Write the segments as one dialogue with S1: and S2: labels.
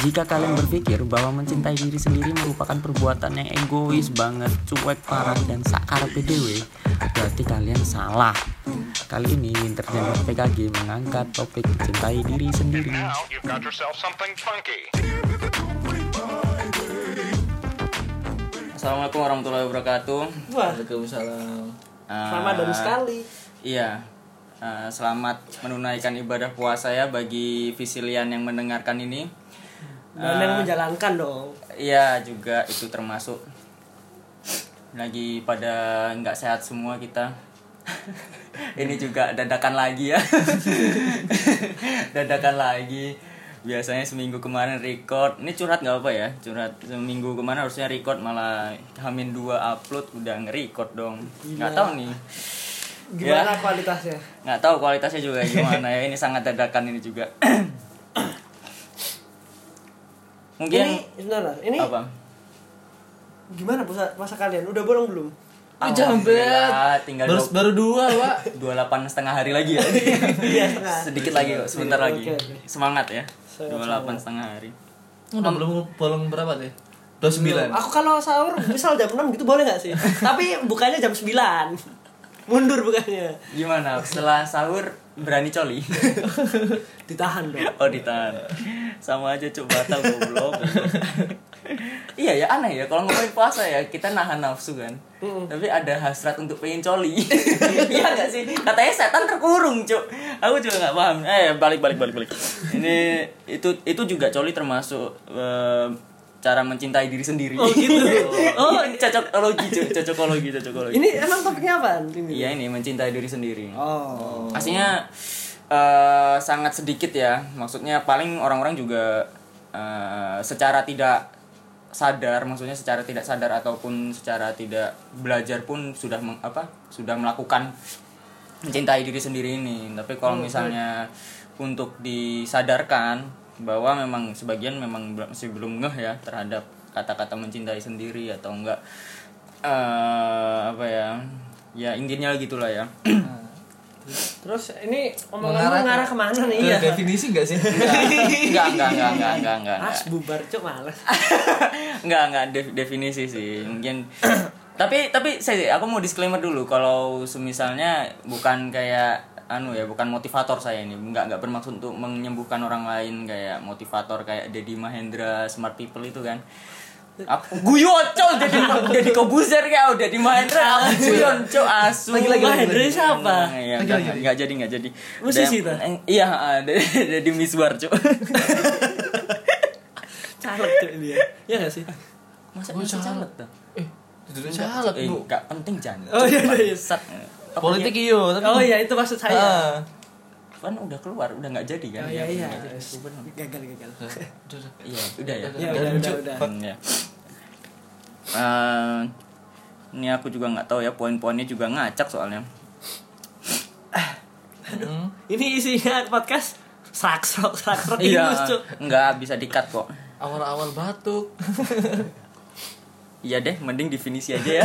S1: Jika kalian berpikir bahwa mencintai diri sendiri merupakan perbuatan yang egois banget, cuek parah dan sakar PDW, berarti kalian salah. Kali ini Winter Gender PKG mengangkat topik mencintai diri sendiri. Assalamualaikum warahmatullahi wabarakatuh.
S2: Waalaikumsalam.
S1: Eh,
S3: selamat dan sekali.
S1: Iya. Eh, selamat menunaikan ibadah puasa ya bagi Visilian yang mendengarkan ini.
S3: Dan yang menjalankan dong.
S1: Iya juga itu termasuk lagi pada nggak sehat semua kita. Ini juga dadakan lagi ya. dadakan lagi. Biasanya seminggu kemarin record. Ini curhat nggak apa ya? Curhat seminggu kemarin harusnya record malah hamin dua upload udah nge-record dong. Nggak
S3: Gila.
S1: tahu nih.
S3: Gimana
S1: Ya.
S3: kualitasnya?
S1: Nggak tahu kualitasnya juga gimana ya. Ini sangat dadakan ini juga. Mungkin
S3: Ini sebentar, ini
S1: apa?
S3: gimana puasa, puasa kalian? Udah bolong belum?
S2: Wih, jambet.
S1: Tinggal
S2: Baru,
S1: dua-
S2: baru dua, Pak.
S1: 28 setengah hari lagi ya
S3: Iya,
S1: sedikit lagi kok sebentar
S3: Oke,
S1: lagi
S3: oke.
S1: semangat ya
S3: Semangat,
S1: 28 setengah hari
S2: Udah belum bolong berapa deh? 29.
S3: Aku kalau sahur misal jam 6 gitu boleh gak sih? Tapi bukannya jam 9 Mundur bukannya?
S1: Gimana? Setelah sahur berani coli?
S3: Ditahan dong.
S1: Oh ditahan. Sama aja coba batal goblok. Iya ya aneh ya. Kalau ngomongin puasa ya kita nahan nafsu kan.
S3: Mm-mm.
S1: tapi ada hasrat untuk pengen coli. Iya gak sih? Katanya setan terkurung cuk. Aku juga nggak paham. Eh balik balik balik balik. Ini itu itu juga coli termasuk eh, cara mencintai diri sendiri
S3: Oh, gitu.
S1: oh ini cocokologi cocokologi cocokologi
S3: Ini emang topiknya apa? Ini?
S1: iya ini mencintai diri sendiri
S3: Oh
S1: Aslinya eh, sangat sedikit ya. Maksudnya paling orang-orang juga eh, secara tidak sadar, maksudnya secara tidak sadar ataupun secara tidak belajar pun sudah meng- apa? Sudah melakukan mencintai diri sendiri ini. Tapi kalau misalnya untuk disadarkan bahwa memang sebagian memang masih belum ngeh ya terhadap kata-kata mencintai sendiri atau enggak eh apa ya? Ya intinya gitulah ya.
S3: Terus ini omongan
S2: Mengarah
S3: ke-
S2: ke
S3: mana nih? Iya
S2: definisi enggak sih?
S1: enggak enggak enggak enggak enggak enggak
S3: Mas bubar cok males
S1: enggak enggak def- definisi sih mungkin tapi tapi saya aku mau disclaimer dulu kalau semisalnya bukan kayak anu ya bukan motivator saya ini enggak enggak bermaksud untuk menyembuhkan orang lain kayak motivator kayak Deddy Mahendra smart people itu kan apa guyon cok jadi jadi kobuzer kayak udah di Mahendra aku guyon cok asu
S3: Lagi- lagi- Mahendra siapa?
S1: Iya,
S2: Lagi-
S1: enggak,
S2: lagi-
S1: enggak jadi enggak jadi
S3: Musisi tuh?
S1: eh, iya ada di Miswar cok
S3: Caleg cok dia Iya gak sih?
S1: masa
S2: Oh,
S1: masa
S2: caleg.
S1: tuh
S2: Eh, caleg,
S1: eh,
S2: Bu.
S1: enggak penting jangan
S3: Oh, iya, iya, iya.
S2: Politik iyo, tapi
S3: Oh iya itu maksud saya
S2: Ah.
S1: kan udah keluar udah nggak jadi kan
S3: Oh iya iya
S1: jadi.
S3: Gagal gagal
S2: Udah, udah.
S1: iya udah ya
S3: Iya
S2: Udah,
S3: udah udah udah
S1: Hmm, ya. Eh, ini aku juga nggak tahu ya poin-poinnya juga ngacak soalnya
S2: Hmm.
S3: Ini isinya podcast Serak serak serak serak
S1: iya nggak bisa dikat kok
S2: Awal-awal batuk.
S1: Iya deh, mending definisi aja ya.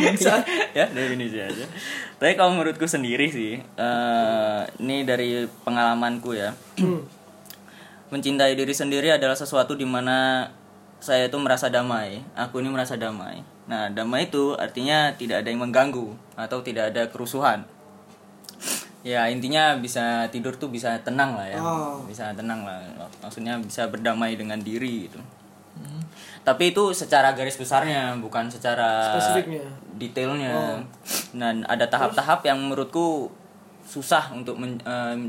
S1: ya, definisi aja. Tapi kalau menurutku sendiri sih, eh ini dari pengalamanku ya. Mencintai diri sendiri adalah sesuatu di mana saya itu merasa damai. Aku ini merasa damai. Nah, damai itu artinya tidak ada yang mengganggu atau tidak ada kerusuhan. Ya, intinya bisa tidur tuh bisa tenang lah ya.
S3: Oh.
S1: Bisa tenang lah. Maksudnya bisa berdamai dengan diri gitu. Tapi itu secara garis besarnya, bukan secara
S3: Spesifiknya.
S1: detailnya.
S3: Oh.
S1: Dan ada tahap-tahap yang menurutku susah untuk men-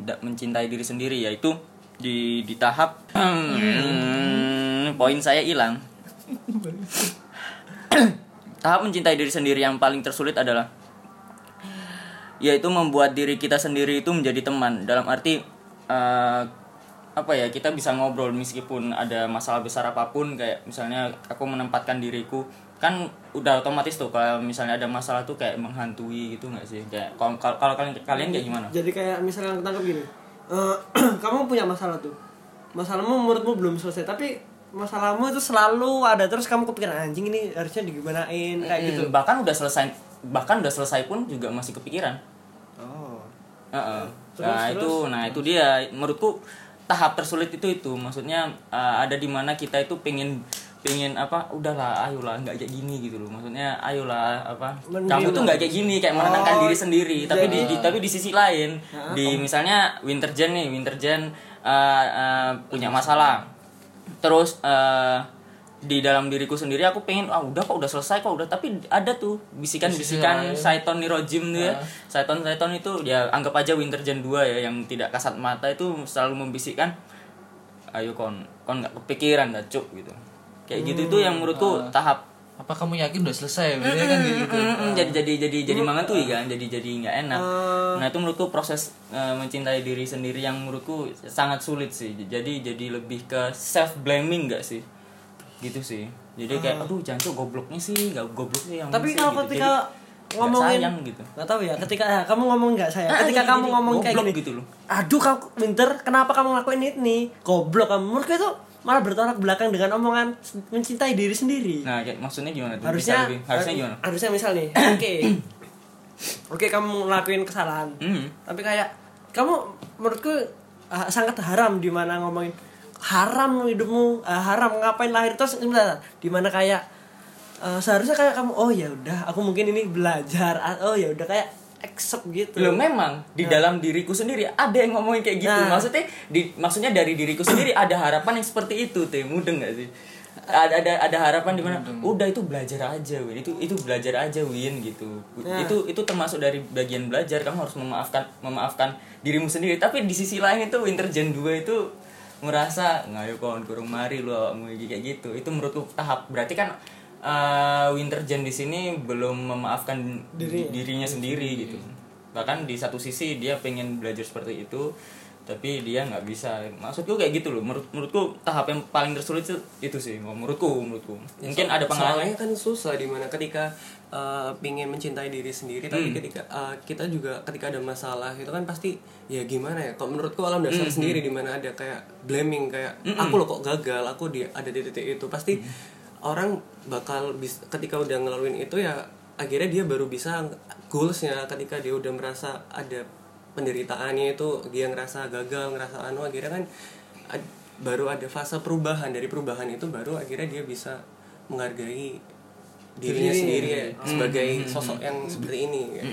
S1: da- mencintai diri sendiri yaitu di di tahap Hmm, poin saya hilang. tahap mencintai diri sendiri yang paling tersulit adalah yaitu membuat diri kita sendiri itu menjadi teman dalam arti eh, apa ya kita bisa ngobrol meskipun ada masalah besar apa pun kayak misalnya aku menempatkan diriku kan udah otomatis tuh kalau misalnya ada masalah tuh kayak menghantui gitu nggak sih? Kayak kalau kalau kalian kalian kayak gimana?
S3: Jadi kayak misalnya ketangkep gini eh, Kamu punya masalah tuh. Masalahmu menurutmu belum selesai Tapi masalahmu itu selalu ada Terus kamu kepikiran anjing ini harusnya digimanain Kayak gitu.
S1: Bahkan udah selesai bahkan udah selesai pun juga masih kepikiran.
S3: Oh.
S1: Heeh.
S3: Terus,
S1: nah
S3: terus?
S1: itu nah itu dia. Menurutku tahap tersulit itu itu. Maksudnya eh, ada di mana kita itu pengen pengen apa udahlah ayolah nggak kayak gini gitu loh. Maksudnya ayolah apa
S3: Menerima.
S1: kamu tuh nggak kayak gini kayak menenangkan
S3: Oh,
S1: diri sendiri. Tapi di,
S3: jadi-
S1: di- tapi di sisi lain di misalnya Wintergen nih Wintergen eh, eh, punya masalah. Terus eh, di dalam diriku sendiri aku pengen ah udah kok udah selesai kok udah. Tapi ada tuh bisikan-bisikan
S2: lain.
S1: Saiton Nirojim tuh ya. Saiton Saiton itu ya anggap aja Wintergen 2 ya yang tidak kasat mata itu selalu membisikkan ayo kon kon nggak kepikiran dah cuk gitu. Kayak gitu itu yang menurutku tahap.
S2: Apa kamu yakin udah selesai? Biasanya kan gitu.
S1: Mm, jadi jadi jadi jadi mengantui kan jadi jadi nggak enak.
S3: Eh.
S1: nah itu menurutku proses eh, mencintai diri sendiri yang menurutku sangat sulit sih. Jadi jadi lebih ke self blaming nggak sih gitu sih. Jadi kayak aduh jangan gobloknya sih gak goblok sih yang.
S3: Tapi
S1: ini sih,"
S3: kalau
S1: gitu.
S3: ketika
S1: Jadi,
S3: ngomongin
S1: sayang gitu.
S3: nggak tahu ya ketika ya, kamu ngomong nggak saya
S1: Ah,
S3: ketika
S1: jadi-
S3: kamu
S1: jadi
S3: ngomong kayak gini
S1: gitu loh.
S3: aduh kamu winter kenapa kamu ngelakuin ini goblok kamu. Menurutku itu malah bertolak belakang dengan omongan mencintai diri sendiri.
S1: Nah kayak maksudnya gimana tuh?
S3: Harusnya
S1: lebih- harusnya gimana?
S3: harusnya misal nih oke. Oke kamu ngelakuin kesalahan.
S1: Hmm.
S3: tapi kayak kamu menurutku ah, sangat haram di mana ngomongin haram hidupmu ah, haram ngapain lahir terus di mana kayak eh, seharusnya kayak kamu oh ya udah aku mungkin ini belajar Ah, oh ya udah kayak accept gitu
S1: Loh memang di dalam diriku sendiri ada yang ngomongin kayak gitu.
S3: Nah.
S1: Maksudnya di maksudnya dari diriku sendiri ada harapan yang seperti itu, teh. Mudeng gak sih? Ada ada ada harapan di mana udah itu belajar aja, Win. Itu itu belajar aja, Win gitu.
S3: Nah.
S1: Itu itu termasuk dari bagian belajar. Kamu harus memaafkan memaafkan dirimu sendiri. Tapi di sisi lain itu Winter Gen 2 itu merasa ngayo kawan kurang mari lu awakmu iki," kayak gitu. Itu menurutku tahap. Berarti kan eh, Winter Gen di sini belum memaafkan
S3: Diri.
S1: dirinya sendiri gitu. Bahkan di satu sisi dia pengen belajar seperti itu tapi dia nggak bisa. Maksudku kayak gitu loh. Menurut menurutku tahap yang paling tersulit itu, itu sih menurutku menurutku. Mungkin
S4: So-
S1: ada pengalaman
S4: soalnya kan susah di mana ketika uh, pingin mencintai diri sendiri tapi
S1: Hmm.
S4: ketika uh, kita juga ketika ada masalah itu kan pasti ya gimana ya kalau menurutku alam dasar
S1: Hmm,
S4: sendiri di mana ada kayak blaming kayak aku loh kok gagal aku di ada di titik itu. Pasti
S1: Hmm.
S4: orang bakal bis, ketika udah ngelaluin itu ya akhirnya dia baru bisa goalsnya. Ketika dia udah merasa ada penderitaannya itu dia ngerasa gagal ngerasa anu akhirnya kan ad- baru ada fase perubahan. Dari perubahan itu baru akhirnya dia bisa menghargai dirinya
S3: Diri.
S4: sendiri ya, sebagai sosok yang seperti ini ya.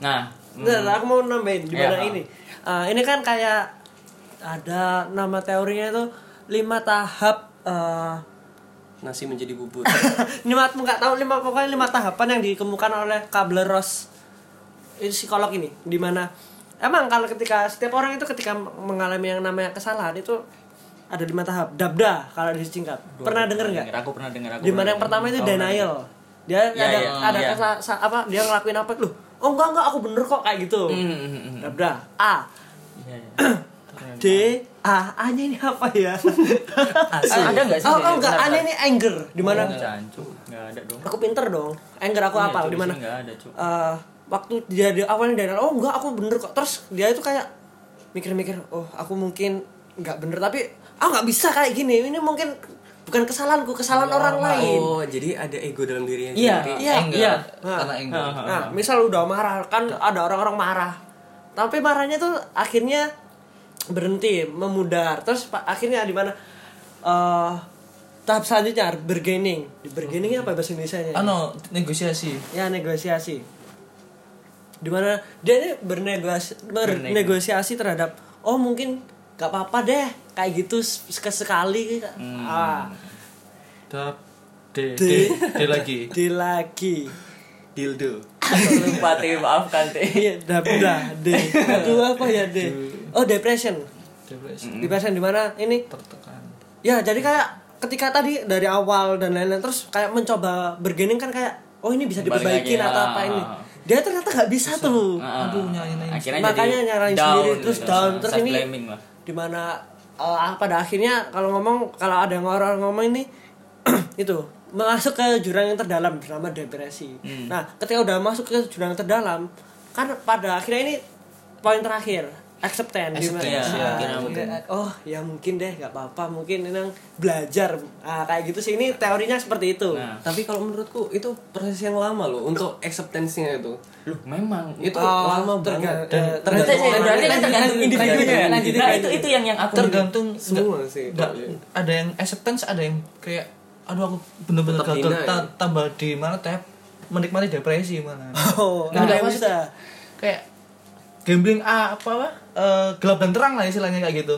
S1: nah
S3: Bentar, aku mau nambahin di mana
S1: Iya,
S3: ini. Eh, ini kan kayak ada nama teorinya itu lima tahap eh
S4: nasi menjadi bubur.
S3: lima nggak tahu lima pokoknya lima tahapan yang dikemukakan oleh Kabler Ross. Ini psikolog ini di mana emang kalau ketika setiap orang itu ketika mengalami yang namanya kesalahan itu ada lima tahap. Dabda kalau disingkat pernah denger nggak?
S1: aku pernah dengar aku
S3: di mana
S1: pernah
S3: yang pertama itu
S1: denger.
S3: denial. dia
S1: Iya,
S3: ada
S1: iya,
S3: ada sa- apa dia ngelakuin apa? Loh oh enggak enggak aku bener kok kayak gitu.
S1: Hmm, hmm, hmm.
S3: dabda A.
S1: Iya, iya.
S3: D. A. A nya ini apa ya?
S1: Ada nggak sih?
S3: Oh, oh enggak A nya ini anger. Di mana?
S1: Oh, jancuk. nggak ada dong.
S3: Aku pinter dong. Anger aku
S1: Iya,
S3: apa? Di mana? eh, waktu dia di awalnya dari oh enggak aku bener kok. Terus dia itu kayak mikir-mikir oh aku mungkin nggak bener. Tapi ah nggak bisa kayak gini. Ini mungkin bukan kesalahanku kesalahan orang lain.
S4: Oh jadi ada ego dalam dirinya
S1: Iya,
S3: iya. Nah.
S2: Karena anger.
S3: nah misal udah marah kan ada orang-orang marah. Tapi marahnya tuh akhirnya berhenti memudar. Terus akhirnya di mana? Eh tahap selanjutnya bargaining di bargaining apa bahasa Indonesia nya
S2: Ano, negosiasi.
S3: ya negosiasi. Di mana dia ini bernegosiasi bernegosiasi terhadap oh mungkin gak apa-apa deh kayak gitu sekali ah.
S2: Dap D,
S3: D.
S2: D, D lagi.
S3: di lagi.
S4: Dildo.
S1: Lupa teh. Maafkan teh.
S3: Iya dabda d aduh apa ya d oh depression.
S2: Depresi.
S3: depression di mana ini.
S2: Tertekan.
S3: ya jadi kayak ketika tadi dari awal dan lain-lain terus kayak mencoba bergening kan kayak oh ini bisa diperbaikin
S1: lagi,
S3: atau
S1: ah,
S3: apa ini.
S1: Ah.
S3: dia ternyata nggak bisa tuh.
S1: Ah,
S2: Aduh, nyalain
S3: makanya
S1: down
S3: sendiri
S1: gitu,
S3: terus down. Terus ini
S1: self-blaming lah.
S3: Eh, pada akhirnya kalau ngomong kalau ada yang orang ngomong ini itu masuk ke jurang yang terdalam bernama depresi. Nah ketika udah masuk ke jurang yang terdalam kan pada akhirnya ini poin terakhir acceptance.
S2: Acceptance,
S1: ya,
S3: Ah,
S1: kira
S3: mungkin, oh ya mungkin deh nggak apa-apa. Mungkin memang belajar. Ah, kayak gitu sih. Ini teorinya seperti itu.
S1: Nah.
S4: tapi kalau menurutku itu proses yang lama loh untuk acceptance-nya itu.
S1: Loh, memang.
S4: Itu
S3: Oh,
S4: lama banget.
S1: Berarti,
S3: tergantung
S1: kan tergantung individunya ya.
S4: Lanjutin,
S1: Nah, itu itu yang yang aku
S2: tergantung
S4: semua sih.
S2: nggak ada yang acceptance ada yang kayak aduh aku bener-bener gagal
S4: ya?
S2: ta- tambah di mana teh menikmati depresi mana
S3: oh
S2: Nah, maksudnya-
S3: bisa.
S2: kayak gambling apa apa eh, gelap dan terang lah istilahnya kayak gitu.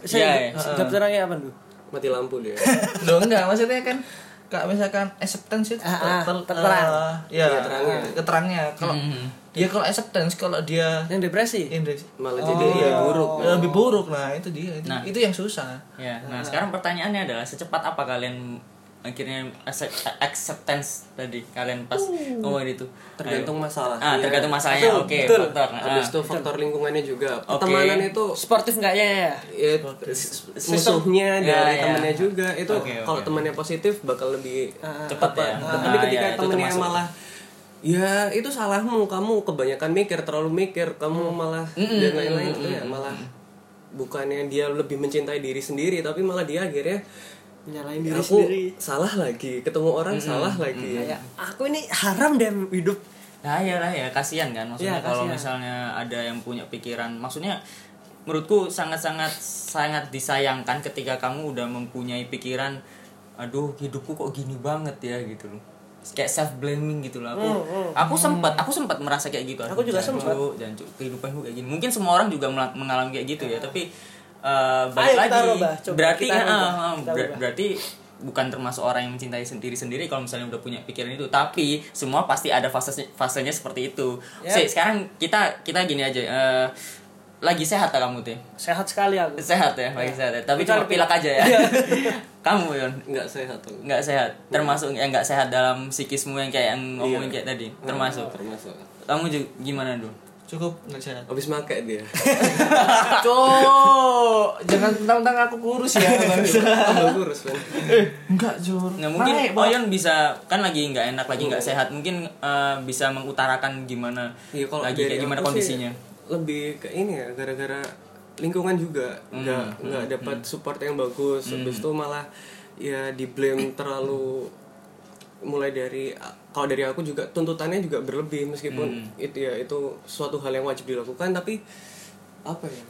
S3: Saya
S1: Iya,
S3: sedap terangnya apa tuh
S4: mati lampu dia.
S2: Loh enggak maksudnya kan kayak misalkan acceptance itu
S3: Ah, ah,
S2: ter-
S3: terterang.
S2: eh, ya
S4: Iya, terangnya.
S2: keterangnya. Kalau
S1: Mhm.
S2: ya kalau acceptance kalau dia
S3: yang depresi?
S2: Ini
S4: malah jadi lebih buruk.
S2: Ya, lebih buruk. Nah itu dia. Itu,
S1: Nah.
S2: itu yang susah.
S1: Ya, nah. sekarang pertanyaannya adalah secepat apa kalian akhirnya accept- acceptance tadi kalian pas ngomongin itu.
S4: Tergantung masalah.
S1: Ah tergantung masalahnya. Oke
S3: betul.
S1: faktor
S4: habis
S1: Ah.
S4: itu faktor lingkungannya juga. Pertemanan itu
S3: sportif nggaknya ya
S4: ya, musuhnya
S1: Ya,
S4: dari
S1: ya.
S4: temennya juga. Itu
S1: Oke, oke.
S4: kalau temannya positif bakal lebih
S1: cepat ya.
S4: Nah, tapi ketika
S1: ya, termasuk.
S4: malah ya itu salahmu. Kamu kebanyakan mikir terlalu mikir. Kamu malah dan lain-lain. itu ya malah bukannya dia lebih mencintai diri sendiri tapi malah dia akhirnya
S3: nyalain diri
S4: aku
S3: sendiri.
S4: salah lagi ketemu orang salah lagi.
S3: Kayak aku ini haram deh hidup.
S1: Nah ya lah ya kasihan kan maksudnya
S3: Iya,
S1: kalau misalnya ada yang punya pikiran maksudnya menurutku sangat-sangat sangat disayangkan ketika kamu udah mempunyai pikiran aduh hidupku kok gini banget ya gitu loh. Kayak self blaming gitu loh aku aku sempat aku sempat merasa kayak gitu
S3: Hmm, Aku juga sempat.
S1: jancuk kehidupanku kayak gini. Mungkin semua orang juga mengalami kayak gitu ya tapi eh, balik
S3: Ayo kita
S1: lagi.
S3: rubah, coba
S1: berarti
S3: kita rubah,
S1: ah,
S3: kita rubah.
S1: berarti bukan termasuk orang yang mencintai sendiri sendiri kalau misalnya udah punya pikiran itu tapi semua pasti ada fase fasenya seperti itu.
S3: Ya.
S1: Si, sekarang kita kita gini aja eh, lagi sehat tak kamu teh?
S3: Sehat sekali aku.
S1: Sehat ya lagi sehat ya. Tapi cuma pilak
S3: pilek.
S1: aja ya. Kamu Yon
S4: nggak sehat tuh
S1: nggak sehat? Termasuk yang nggak sehat dalam psikismu yang kayak yang ngomongin
S4: Iya.
S1: kayak tadi? Termasuk?
S4: termasuk.
S1: Kamu juga gimana dulu
S2: cukup nggak sehat.
S4: Habis make dia.
S2: Cok, jangan tentang aku kurus ya
S4: tambah kurus kan
S2: Enggak, Jur.
S1: Nah mungkin
S2: Naik.
S1: Oyon bisa kan lagi nggak enak lagi nggak sehat mungkin eh, bisa mengutarakan gimana
S4: Iya, kalau
S1: lagi kayak gimana
S4: aku sih
S1: kondisinya.
S4: lebih ke ini ya gara-gara lingkungan juga
S1: Hmm,
S4: nggak nggak dapat support yang bagus. Habis itu malah ya di blame terlalu mulai dari kalau dari aku juga tuntutannya juga berlebih meskipun
S1: Hmm.
S4: itu ya itu suatu hal yang wajib dilakukan tapi apa ya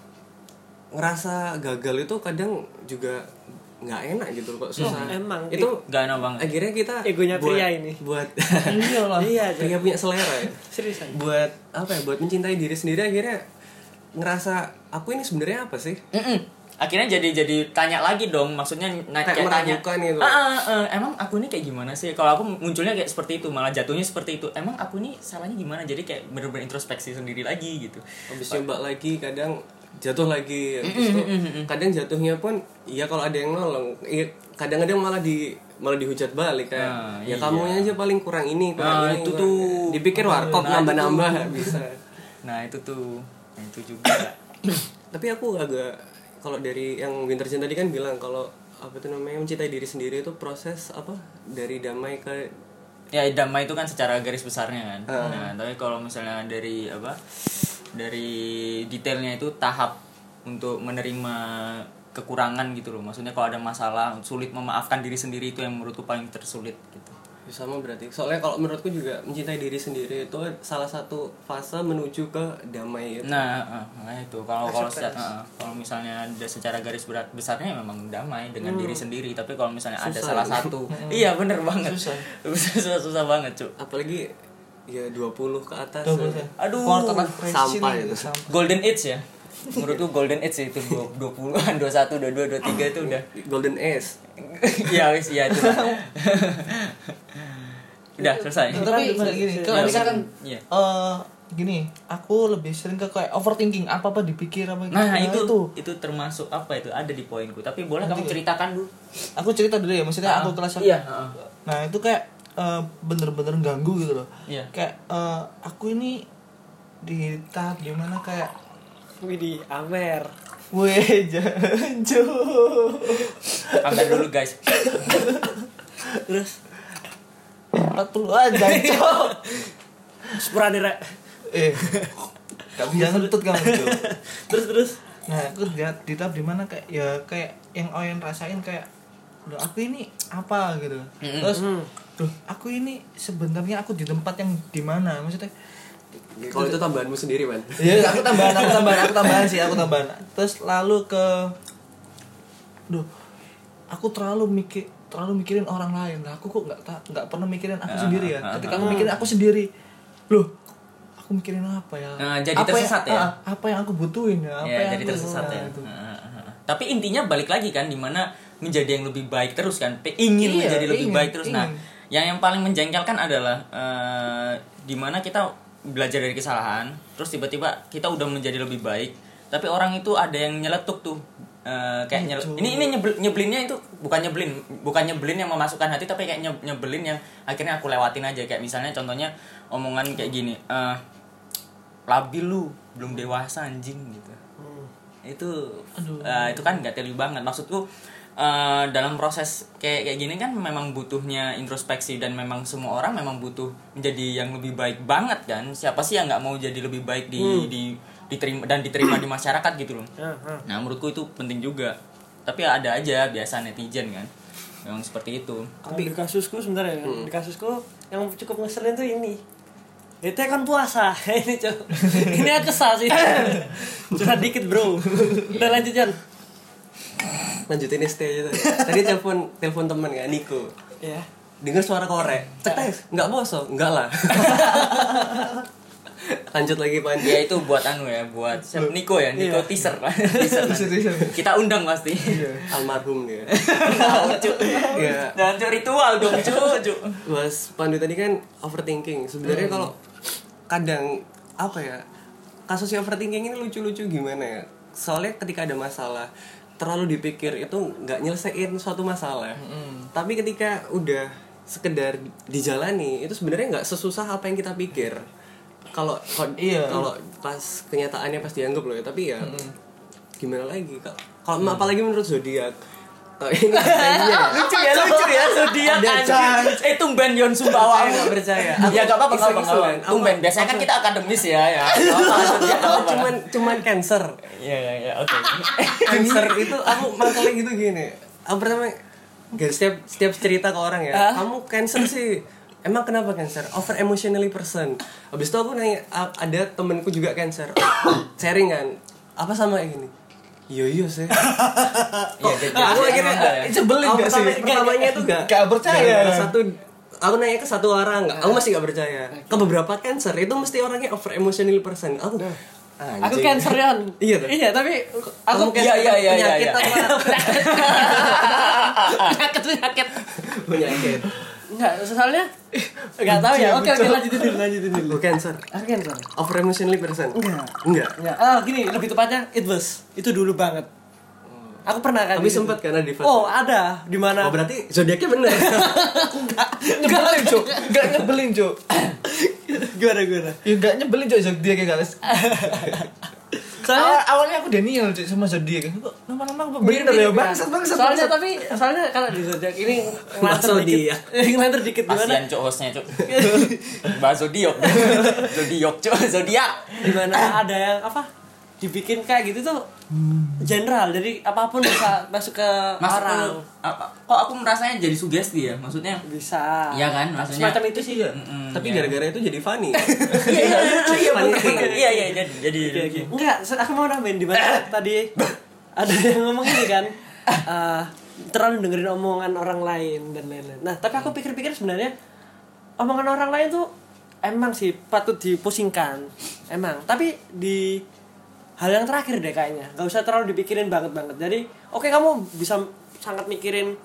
S4: ngerasa gagal itu kadang juga nggak enak gitu loh kok susah
S3: emang.
S4: itu
S1: Gak enak banget
S4: akhirnya kita
S3: Egonya
S4: buat,
S3: pria ini.
S4: buat
S2: Iyalah.
S3: iya
S4: pria punya selera ya
S3: seriusan
S4: buat apa ya buat mencintai diri sendiri akhirnya ngerasa aku ini sebenarnya apa sih
S1: Mm-mm. Akhirnya jadi jadi tanya lagi dong maksudnya na-
S4: Kayak
S1: kayak tanya.
S4: gitu.
S1: "Ah, ah, ah, emang aku ini kayak gimana sih? Kalau aku munculnya kayak seperti itu malah jatuhnya seperti itu. Emang aku ini salahnya gimana? Jadi kayak bener-bener introspeksi sendiri lagi gitu.
S4: Habis coba lagi kadang jatuh lagi habis itu kadang jatuhnya pun ya kalau ada yang nolong iya, kadang-kadang malah di malah dihujat balik kayak
S1: Nah,
S4: ya
S1: iya.
S4: kamunya aja paling kurang ini kurang
S1: Nah,
S4: ini.
S1: itu
S4: kurang-
S1: tuh.
S4: dipikir warkop
S1: Nah,
S4: nambah-nambah bisa.
S1: Nah itu tuh. Nah, itu juga.
S4: Tapi aku agak kalau dari yang Winterjen tadi kan bilang kalau apa itu namanya mencintai diri sendiri itu proses apa? Dari damai ke
S1: ya damai itu kan secara garis besarnya kan.
S4: Ah.
S1: nah tapi kalau misalnya dari apa? Dari detailnya itu tahap untuk menerima kekurangan gitu loh. Maksudnya kalau ada masalah sulit memaafkan diri sendiri itu yang menurutku paling tersulit gitu
S4: sama berarti. Soalnya kalau menurutku juga mencintai diri sendiri itu salah satu fase menuju ke damai itu.
S1: Nah nah itu. Kalau kalau eh, kalau misalnya ada secara garis berat besarnya memang damai dengan diri sendiri. Tapi kalau misalnya ada
S4: Susah
S1: salah
S4: itu.
S1: satu iya bener banget.
S2: Susah.
S1: susah susah banget cuk.
S4: Apalagi ya 20 ke atas
S2: Double
S4: ya.
S2: ya.
S1: Aduh,
S2: ini
S4: itu.
S1: golden age ya? Menurutku golden age itu. 20-an 21 22 23 itu udah
S4: golden age
S1: Iya wis iya itu udah selesai
S2: Tapi gini, kalau
S1: Ya,
S2: misalkan
S1: iya.
S2: eh gini, aku lebih sering ke kayak overthinking apa apa dipikir apa gitu.
S1: nah itu itu termasuk apa itu ada di poinku tapi boleh kamu ceritakan dulu
S2: Aku cerita dulu ya, maksudnya aku kelas
S1: iya heeh.
S2: Nah itu kayak eh, bener-bener ganggu gitu loh.
S1: Iya.
S2: Kayak eh, aku ini di tahap di mana kayak
S3: Widih, Amer.
S2: Weh, janjo.
S1: Ambil dulu guys
S3: Terus
S2: 40 aja, janjo.
S3: sepurane rek.
S2: eh, gak bisa ngentut kamu Cuk.
S3: terus terus
S2: nah aku lihat di tahap di mana kayak ya kayak yang Oyen rasain kayak Loh, aku ini apa gitu terus Duh, aku ini sebenarnya aku di tempat yang di mana maksudnya
S4: kalau itu tambahanmu sendiri man
S2: Iya, aku tambahan, aku tambahan, aku tambahan sih, aku tambahan. Terus lalu ke Duh, aku terlalu mikir terlalu mikirin orang lain lah. Aku kok nggak ta- nggak pernah mikirin aku sendiri ya. Ketika aku mikirin aku sendiri, loh, aku mikirin apa ya?
S1: Nah, jadi
S2: apa
S1: tersesat ya?
S2: ah, apa yang aku butuhin ya? Apa
S1: ya
S2: yang
S1: jadi
S2: aku-
S1: tersesat
S2: nah,
S1: ya
S2: itu.
S1: Tapi intinya balik lagi kan di mana menjadi yang lebih baik terus kan ingin
S2: Iya,
S1: menjadi lebih
S2: ingin,
S1: baik terus nah
S2: ingin.
S1: yang yang paling menjengkelkan adalah eh, di mana kita belajar dari kesalahan terus tiba-tiba kita udah menjadi lebih baik tapi orang itu ada yang nyeletuk tuh Eh, kayak nyel- ini ini nyebel- nyebelinnya itu bukan nyebelin bukan nyebelin yang memasukkan hati tapi kayak nye- nyebelin yang akhirnya aku lewatin aja. Kayak misalnya contohnya omongan kayak gini eh labil lu belum dewasa anjing gitu. Itu eh, itu kan nggak teli banget. Maksudku eh, dalam proses kayak kayak gini kan memang butuhnya introspeksi dan memang semua orang memang butuh menjadi yang lebih baik banget kan. Siapa sih yang nggak mau jadi lebih baik di, di diterima dan diterima di masyarakat gitu loh.
S3: Ya, ya.
S1: nah menurutku itu penting juga. Tapi ada aja biasa netizen kan. Memang seperti itu.
S3: Kalau di kasusku sebenarnya ya, di kasusku yang cukup ngeselin tuh ini. Itu kan puasa. Ini cok. Ini aku kesal sih. Curhat dikit bro. Udah lanjut Jan
S4: lanjutin stay aja tadi tadi telepon telepon temen kan Niko
S3: ya
S4: dengar suara korek cetes nggak bosok nggak lah lanjut lagi pan
S1: ya itu buat anu ya buat siapa? Niko ya Niko
S3: Iya.
S1: teaser teaser nanti. kita undang pasti
S4: almarhum dia
S1: Tahu, Cuk.
S4: Iya.
S1: dan Cuk, ritual dong Cuk, Cuk.
S4: Mas Pandu tadi kan overthinking. Sebenarnya kalau kadang apa ya kasusnya overthinking ini lucu-lucu gimana ya? Soalnya ketika ada masalah terlalu dipikir itu nggak nyelesain suatu masalah. Tapi ketika udah sekedar dijalani itu sebenarnya nggak sesusah apa yang kita pikir. Kalau kalau
S2: Iya.
S4: kalau pas kenyataannya pas dianggap loh ya. Tapi ya gimana lagi? Kalau apalagi menurut zodiak. Oh, ini kayaknya
S1: lucu ya lucu ya zodiak
S4: Ada,
S1: anjing. eh tumben Yon Sumbawa.
S4: Nggak percaya.
S1: ya gak apa-apa nggak apa-apa tumben. Biasanya kan kita akademis ya ya.
S4: Cuman cuman cancer.
S1: Iya iya iya oke.
S4: cancer itu aku masalah gitu gini. Aku pertama gak setiap setiap cerita ke orang ya kamu cancer sih. Emang kenapa cancer? Over emotionally person. Habis itu aku nanya ada temenku juga cancer. Sharing kan apa sama kayak gini iya iya sih
S1: Iya
S4: Nah, aku
S1: jadi
S4: akhirnya
S1: emang ya.
S2: Sebelin
S4: aku
S2: gak sih?
S4: pertama, pertamanya itu gak
S2: Gak percaya.
S4: satu aku nanya ke satu orang aku masih gak percaya ke beberapa cancer itu mesti orangnya over emotionally person aku
S3: aku
S4: anjing.
S3: cancer Yan
S4: Iya, tuh.
S3: iya tapi aku
S1: iya, iya, iya,
S4: penyakit
S1: iya.
S4: apa
S3: penyakit penyakit
S4: penyakit
S3: enggak soalnya enggak tahu ya oke oke lanjutin dulu lanjutin dulu
S4: cancer
S3: aku cancer
S4: over emotionally person
S3: Enggak.
S4: enggak
S3: Enggak. Ah, gini, lebih tepatnya it was. Itu dulu banget. Aku pernah kan.
S4: Tapi sempat kan ada di fase.
S3: Oh, ada. Di mana?
S4: oh berarti zodiaknya bener
S2: Nyebelin, Cuk. Gak nyebelin, Cuk.
S3: gimana gimana?
S2: Ya gak nyebelin, Cuk, zodiak ya, guys.
S3: Soalnya
S2: Awal- awalnya aku Daniel Cuk, sama zodiak. Kok nama-nama apa bener ya, bangsat bangsat.
S3: Soalnya
S2: bangsat.
S3: tapi soalnya kalau di zodiak ini ngelantur dikit. ngelantur dikit gimana?
S1: Kasian cuk hostnya cuk Bahas zodiak Zodiak cuk Zodiak
S3: Di mana ada yang apa? Dibikin kayak gitu tuh general. Jadi apa pun bisa masuk ke
S1: Masuk
S3: orang.
S1: apa, Kok aku merasanya jadi sugesti ya Maksudnya
S3: Bisa.
S1: Iya kan, maksudnya-
S3: Semacam itu sih.
S1: mm,
S4: tapi
S1: iya.
S4: gara-gara itu jadi funny
S1: Iya iya iya bener. Iya iya jadi jadi
S3: Enggak, aku mau nambahin di mana tadi ada yang ngomong ini kan eh, terlalu dengerin omongan orang lain dan lain-lain. Nah, tapi aku pikir-pikir sebenarnya omongan orang lain tuh emang sih patut dipusingkan. Emang, tapi di hal yang terakhir deh kayaknya. Gak usah terlalu dipikirin banget-banget. Jadi, oke kamu bisa sangat mikirin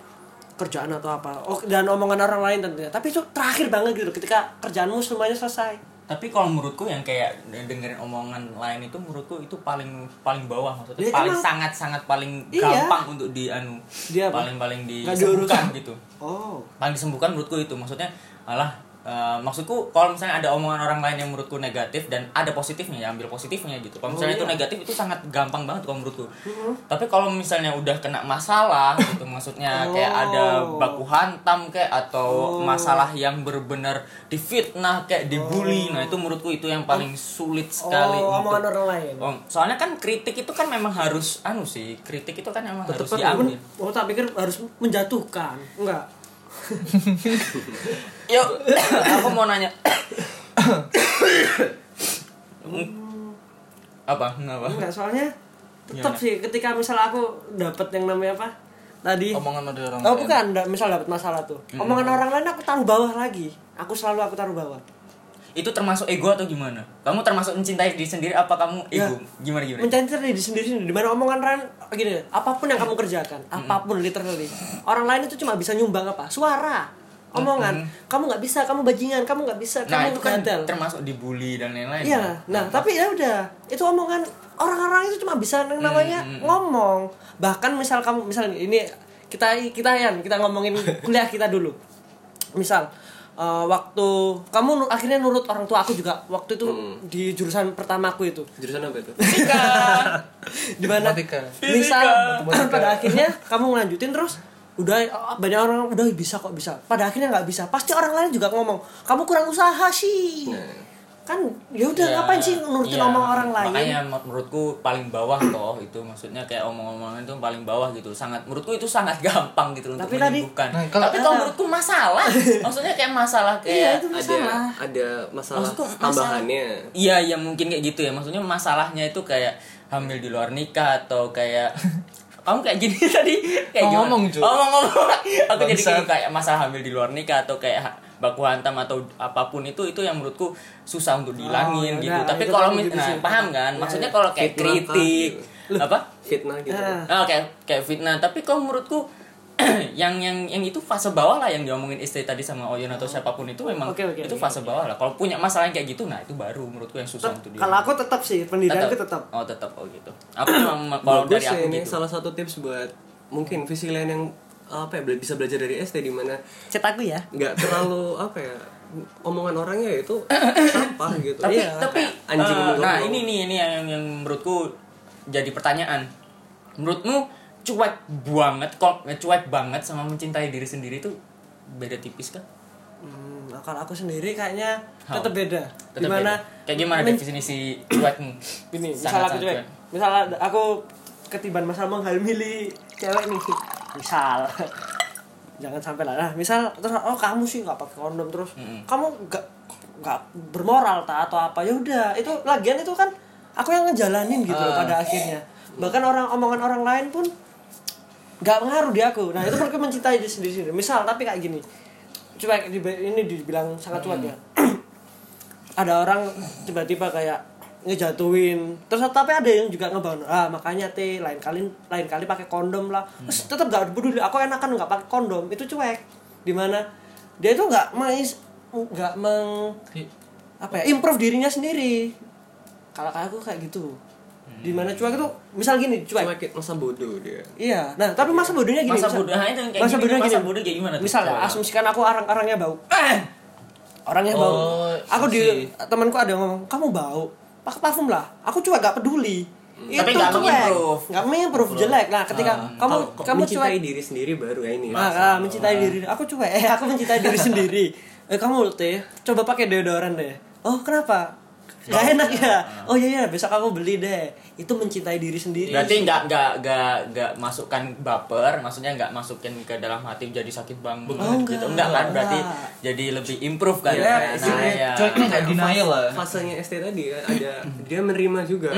S3: kerjaan atau apa. Oh, dan omongan orang lain tentunya. Tapi itu terakhir banget gitu ketika kerjaanmu semuanya selesai.
S1: Tapi kalau menurutku yang kayak dengerin omongan lain itu menurutku itu paling paling bawah maksudnya
S3: Ya,
S1: paling sangat sangat paling
S3: Iya.
S1: gampang untuk di anu
S3: Dia
S1: paling paling
S3: Nggak
S1: disembuhkan gitu
S3: Oh.
S1: paling disembuhkan menurutku itu maksudnya malah eh, maksudku kalau misalnya ada omongan orang lain yang menurutku negatif dan ada positifnya ya ambil positifnya gitu. Kalau misalnya itu negatif itu sangat gampang banget kalau menurutku. Tapi kalau misalnya udah kena masalah gitu maksudnya kayak ada baku hantam kayak atau masalah yang benar-benar difitnah kayak dibully nah itu menurutku itu yang paling sulit sekali
S3: oh,
S1: untuk
S3: omongan orang lain.
S1: Oh, soalnya kan kritik itu kan memang harus anu sih kritik itu kan memang harus
S3: Tetep
S1: diambil.
S3: oh tak pikir harus menjatuhkan enggak
S1: Yuk, aku mau nanya. apa? Kenapa?
S3: enggak soalnya tetap sih ketika misal aku dapat yang namanya apa? Tadi.
S2: Omongan dari orang
S3: oh bukan misal dapat masalah tuh. Omongan orang lain aku taruh bawah lagi. Aku selalu aku taruh bawah
S1: Itu termasuk ego atau gimana? Kamu termasuk mencintai diri sendiri apa kamu
S3: Ya.
S1: ego? Gimana gimana?
S3: mencintai diri sendiri sendiri di mana omongan lain gini apa pun yang kamu kerjakan apa pun literally orang lain itu cuma bisa nyumbang apa suara omongan kamu nggak bisa kamu bajingan kamu nggak bisa
S1: Nah,
S3: kamu
S1: itu kan termasuk dibully dan lain-lain.
S3: Iya, nah tapi ya udah, itu omongan orang-orang itu cuma bisa yang namanya ngomong. Bahkan misal kamu misal ini kita kita ya kita ngomongin kuliah kita dulu. Misal eh, waktu kamu nu- akhirnya nurut orang tua aku juga. Waktu itu di jurusan pertamaku itu.
S4: Jurusan apa itu?
S3: Di mana? Misal pada akhirnya kamu ngelanjutin terus udah oh, banyak orang udah bisa kok bisa. Pada akhirnya nggak bisa. Pasti orang lain juga ngomong kamu kurang usaha sih kan ya udah
S1: Ya,
S3: ngapain sih nurutin
S1: iya.
S3: omong orang lain
S1: Makanya menurutku paling bawah toh itu maksudnya kayak omong-omongan itu paling bawah gitu. Sangat menurutku itu sangat gampang gitu untuk
S3: Tapi tadi-
S1: menyembuhkan.
S2: Nah, kalau-
S1: Tapi kalau menurutku masalah. maksudnya kayak masalah
S3: iya
S1: kayak
S3: itu
S4: ada
S3: masalah
S4: ada masalah
S1: Maksudku masalah-
S4: tambahannya.
S1: Iya, iya mungkin kayak gitu ya. Maksudnya masalahnya itu kayak hamil di luar nikah atau kayak kamu kayak gini tadi kayak gimana?
S2: Ngomong, Cu.
S1: Oh, ngomong. Aku jadi
S2: Bangsat.
S1: gini kayak masalah hamil di luar nikah atau kayak baku hantam atau apa pun itu itu yang menurutku susah untuk dihilangin
S3: Oh,
S1: gitu.
S3: udah,
S1: Tapi kalau
S3: gitu
S1: nah,
S3: sih.
S1: paham kan?
S3: Ya,
S1: Maksudnya
S3: ya.
S1: kalau kayak
S4: Fitnah kah,
S1: kritik
S4: gitu.
S1: apa?
S4: Fitnah gitu.
S3: Ah.
S1: Oh, kayak kayak fitnah. Tapi kalau menurutku yang yang yang itu fase bawah lah yang diomongin istri tadi sama Oyon atau siapa pun itu memang
S3: Oke, oke,
S1: itu fase bawah lah. Kalau punya masalah yang kayak gitu, nah itu baru menurutku yang susah untuk
S3: kalau aku tetap sih pendirianku tetap
S1: Oh tetap oh gitu. Aku memang kalau
S4: Bagus
S1: dari aku
S4: ini
S1: gitu.
S4: salah satu tips buat mungkin visi lain yang apa ya bisa belajar dari ST di mana
S3: cet aku ya
S4: nggak terlalu apa ya omongan orangnya itu sampah gitu.
S1: Tapi
S4: Iya,
S1: tapi
S4: anjing menurut
S1: nah ini nih ini yang yang menurutku jadi pertanyaan. Menurutmu cuek banget kok eh, cuek banget sama mencintai diri sendiri itu beda tipis kan?
S3: hmm, kalau aku sendiri kayaknya
S1: How?
S3: tetap beda
S1: Tetap
S3: di mana
S1: beda. Kayak gimana
S3: men-
S1: definisi cuekmu?
S3: ini misal
S1: Sangat-sangat
S3: aku cuek
S1: cuek.
S3: misal ada- aku ketiban masalah menghamili cewek nih misal. Jangan sampai lah. Nah, misal terus oh kamu sih nggak pakai kondom terus kamu nggak nggak bermoral tak atau apa ya udah. Itu lagian itu kan aku yang ngejalanin gitu loh pada akhirnya. Bahkan orang omongan orang lain pun nggak ngaruh di aku. Nah itu mereka mencintai diri sendiri sendiri. Misal tapi kayak gini. Di ini dibilang sangat cuek ya. Ada orang tiba-tiba kayak ngejatuhin terus tapi ada yang juga ngebangun ah makanya teh lain kali lain kali pakai kondom lah terus tetap gak peduli aku enakan nggak pakai kondom itu cuek di mana dia itu nggak mais nggak meng apa ya improve dirinya sendiri kalau aku kayak gitu di mana cuek itu misal gini cuek
S4: Cuma kayak masa bodoh dia.
S3: Iya, nah tapi masa bodohnya gini.
S1: Masa bodoh, nah, itu yang kayak
S3: masa
S1: gini,
S3: bodohnya
S1: masa
S3: gini.
S1: bodoh kayak gimana tuh?
S3: Misal ya, asumsikan aku arang-arangnya bau. Orangnya bau.
S2: Oh,
S3: aku di temanku ada yang ngomong, "Kamu bau." Pakai parfum lah. Aku cuek gak peduli.
S1: Tapi nggak mengimprove.
S3: Nggak mengimprove jelek. Nah, ketika kamu
S4: Kalau
S3: kamu
S4: mencintai
S3: cuek
S4: diri sendiri baru ya ini.
S3: Ah, ah, mencintai diri. Aku cuek. Eh, aku mencintai diri sendiri. Eh, kamu teh, coba pakai deodoran deh. Oh, kenapa? Gak enak ya. Oh iya iya, besok aku beli deh. Itu mencintai diri sendiri.
S1: Berarti nggak nggak nggak nggak masukkan baper, maksudnya nggak masukin ke dalam hati jadi sakit banget
S3: Oh,
S1: gitu.
S3: enggak.
S1: Enggak kan? Berarti
S3: Enggak.
S1: jadi lebih improve kan?
S3: Iya,
S1: nah, ya.
S2: nggak denial lah
S4: Fasenya ST tadi ya, ada dia menerima juga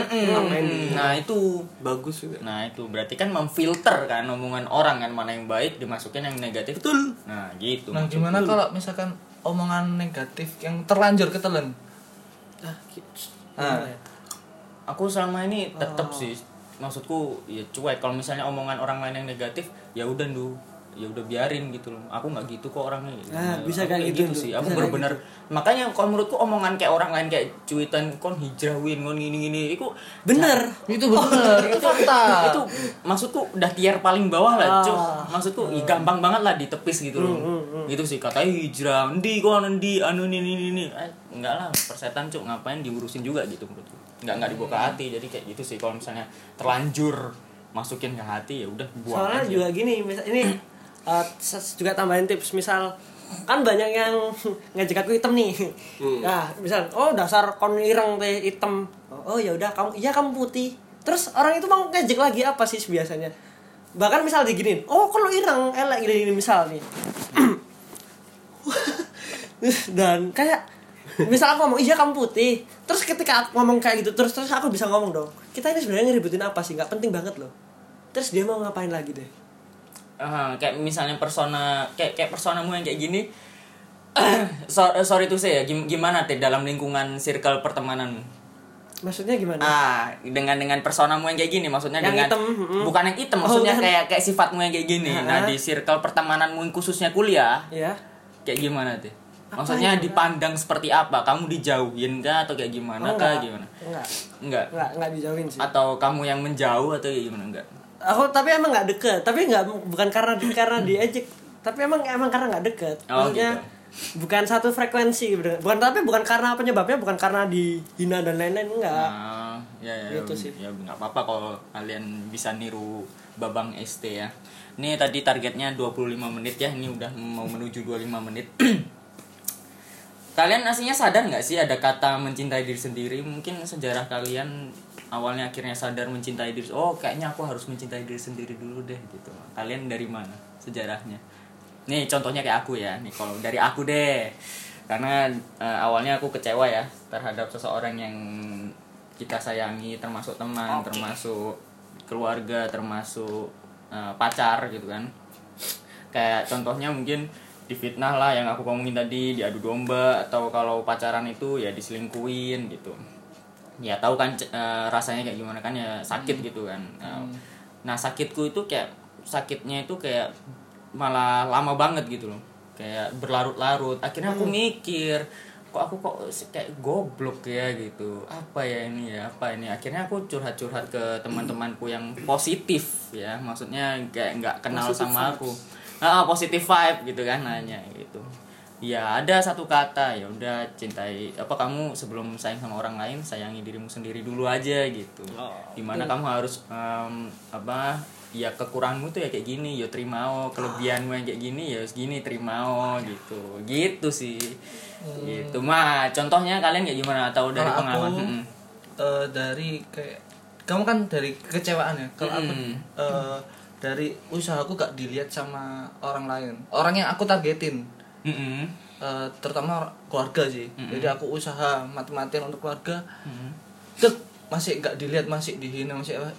S1: Nah itu
S4: bagus juga.
S1: Nah itu berarti kan memfilter kan omongan orang kan mana yang baik dimasukin yang negatif. Betul. Nah gitu.
S2: nah gimana kalau misalkan omongan negatif yang terlanjur ketelan
S3: Ah,
S2: Nah.
S3: gimana ya?
S1: Aku selama ini tetap
S3: Oh.
S1: sih. Maksudku ya cuek. Kalau misalnya omongan orang lain yang negatif ya udah du ya udah biarin gitu loh. Aku nggak gitu kok orangnya. Gitu.
S3: Ah, bisa kayak gitu,
S1: sih.
S3: Bisa
S1: aku
S3: kayak
S1: bener-bener makanya kalau menurutku omongan kayak orang lain kayak cuitan kon hijrahwin kon gini gini. Itu
S3: bener.
S2: Itu bener. Itu fakta.
S1: Itu maksudku udah tier paling bawah lah
S3: Ah.
S1: cuk maksudku ih, gampang banget lah ditepis gitu loh gitu sih katanya hijrah. Endi kon endi? Anu ini ini ini eh, enggak lah persetan cuk. Ngapain diurusin juga gitu menurutku enggak enggak dibawa ke hati. Jadi kayak gitu sih kalau misalnya terlanjur masukin ke hati ya udah buang
S3: soalnya
S1: aja.
S3: juga gini misal ini uh, juga tambahin tips. Misal kan banyak yang ngajak aku hitam nih. Nah misal oh dasar kon ireng teh hitam. Oh ya udah kamu iya kamu putih. Terus orang itu mau ngajak lagi apa sih biasanya? Bahkan misal diginin oh kalau ireng? Elek gini, gini misal nih dan kayak misal aku ngomong iya kamu putih. Terus ketika aku ngomong kayak gitu terus terus aku bisa ngomong dong kita ini sebenarnya ngeributin apa sih? Nggak penting banget loh. Terus dia mau ngapain lagi deh?
S1: Ah, kayak misalnya persona kayak kayak personamu yang kayak gini so, eh, sorry tuh saya gim- gimana teh dalam lingkungan circle pertemanan?
S3: Maksudnya gimana?
S1: Ah dengan dengan personamu yang kayak gini maksudnya
S3: Yang
S1: dengan
S3: hitam, mm.
S1: bukan yang hitam
S3: Oh,
S1: maksudnya
S3: bukan.
S1: kayak kayak sifatmu yang kayak gini. Nah
S3: Ha-ha.
S1: di circle pertemananmu yang khususnya kuliah
S3: ya
S1: kayak gimana teh
S3: Apa
S1: maksudnya
S3: ya?
S1: dipandang seperti apa? Kamu dijauhin kah atau kayak gimana
S3: Oh,
S1: kah?
S3: Enggak.
S1: gimana?
S3: Enggak.
S1: Enggak?
S3: Enggak enggak dijauhin sih.
S1: Atau kamu yang menjauh atau kayak gimana? Enggak.
S3: Aku tapi emang nggak deket. Tapi nggak bukan karena karena diejek. Tapi emang emang karena nggak deket.
S1: Oh,
S3: maksudnya bukan satu frekuensi bukan tapi bukan karena penyebabnya bukan karena dihina dan lain-lain enggak.
S1: Nah, ya, ya,
S3: Gitu sih.
S1: ya nggak apa-apa kalau kalian bisa niru Babang ST ya. Ini tadi targetnya 25 menit ya, ini udah mau menuju 25 menit. kalian aslinya sadar nggak sih ada kata mencintai diri sendiri? Mungkin sejarah kalian awalnya akhirnya sadar mencintai diri. Oh, kayaknya aku harus mencintai diri sendiri dulu deh gitu. Kalian dari mana sejarahnya? Nih contohnya kayak aku ya. Nih kalau dari aku deh. Karena eh, awalnya aku kecewa ya terhadap seseorang yang kita sayangi termasuk teman, termasuk keluarga, termasuk eh, pacar gitu kan. Kayak contohnya mungkin difitnah lah yang aku ngomongin tadi, diadu domba atau kalau pacaran itu ya diselingkuin gitu. Ya tahu kan eh, rasanya kayak gimana kan ya sakit gitu kan. Nah, Nah, sakitku itu kayak sakitnya itu kayak malah lama banget gitu loh. Kayak berlarut-larut. Akhirnya aku mikir, kok aku kok kayak goblok ya gitu. Apa ya ini ya? Apa ini? Akhirnya aku curhat-curhat ke teman-temanku yang positif ya. Maksudnya kayak nggak kenal sama aku. Ah, positif vibe gitu kan nanya gitu. Ya ada satu kata ya udah cintai apa kamu sebelum sayang sama orang lain sayangi dirimu sendiri dulu aja gitu. Di mana kamu harus em, apa ya kekuranganmu tuh ya kayak gini ya terima oh kelebihanmu yang kayak gini ya segini terima oh gitu. Gitu sih. Gitu. Mah contohnya kalian kayak gimana? Atau dari pengalaman?
S2: aku
S1: Mm-mm.
S2: eh, dari kayak kamu kan dari kekecewaan ya? Kalau aku
S1: Mm.
S2: Dari usahaku gak dilihat sama orang lain. Orang yang aku targetin.
S1: Mm-mm.
S2: eh, terutama keluarga sih. Jadi aku usaha mati-matian untuk keluarga.
S1: Mm-mm.
S2: Tek, masih gak dilihat masih dihina masih apa.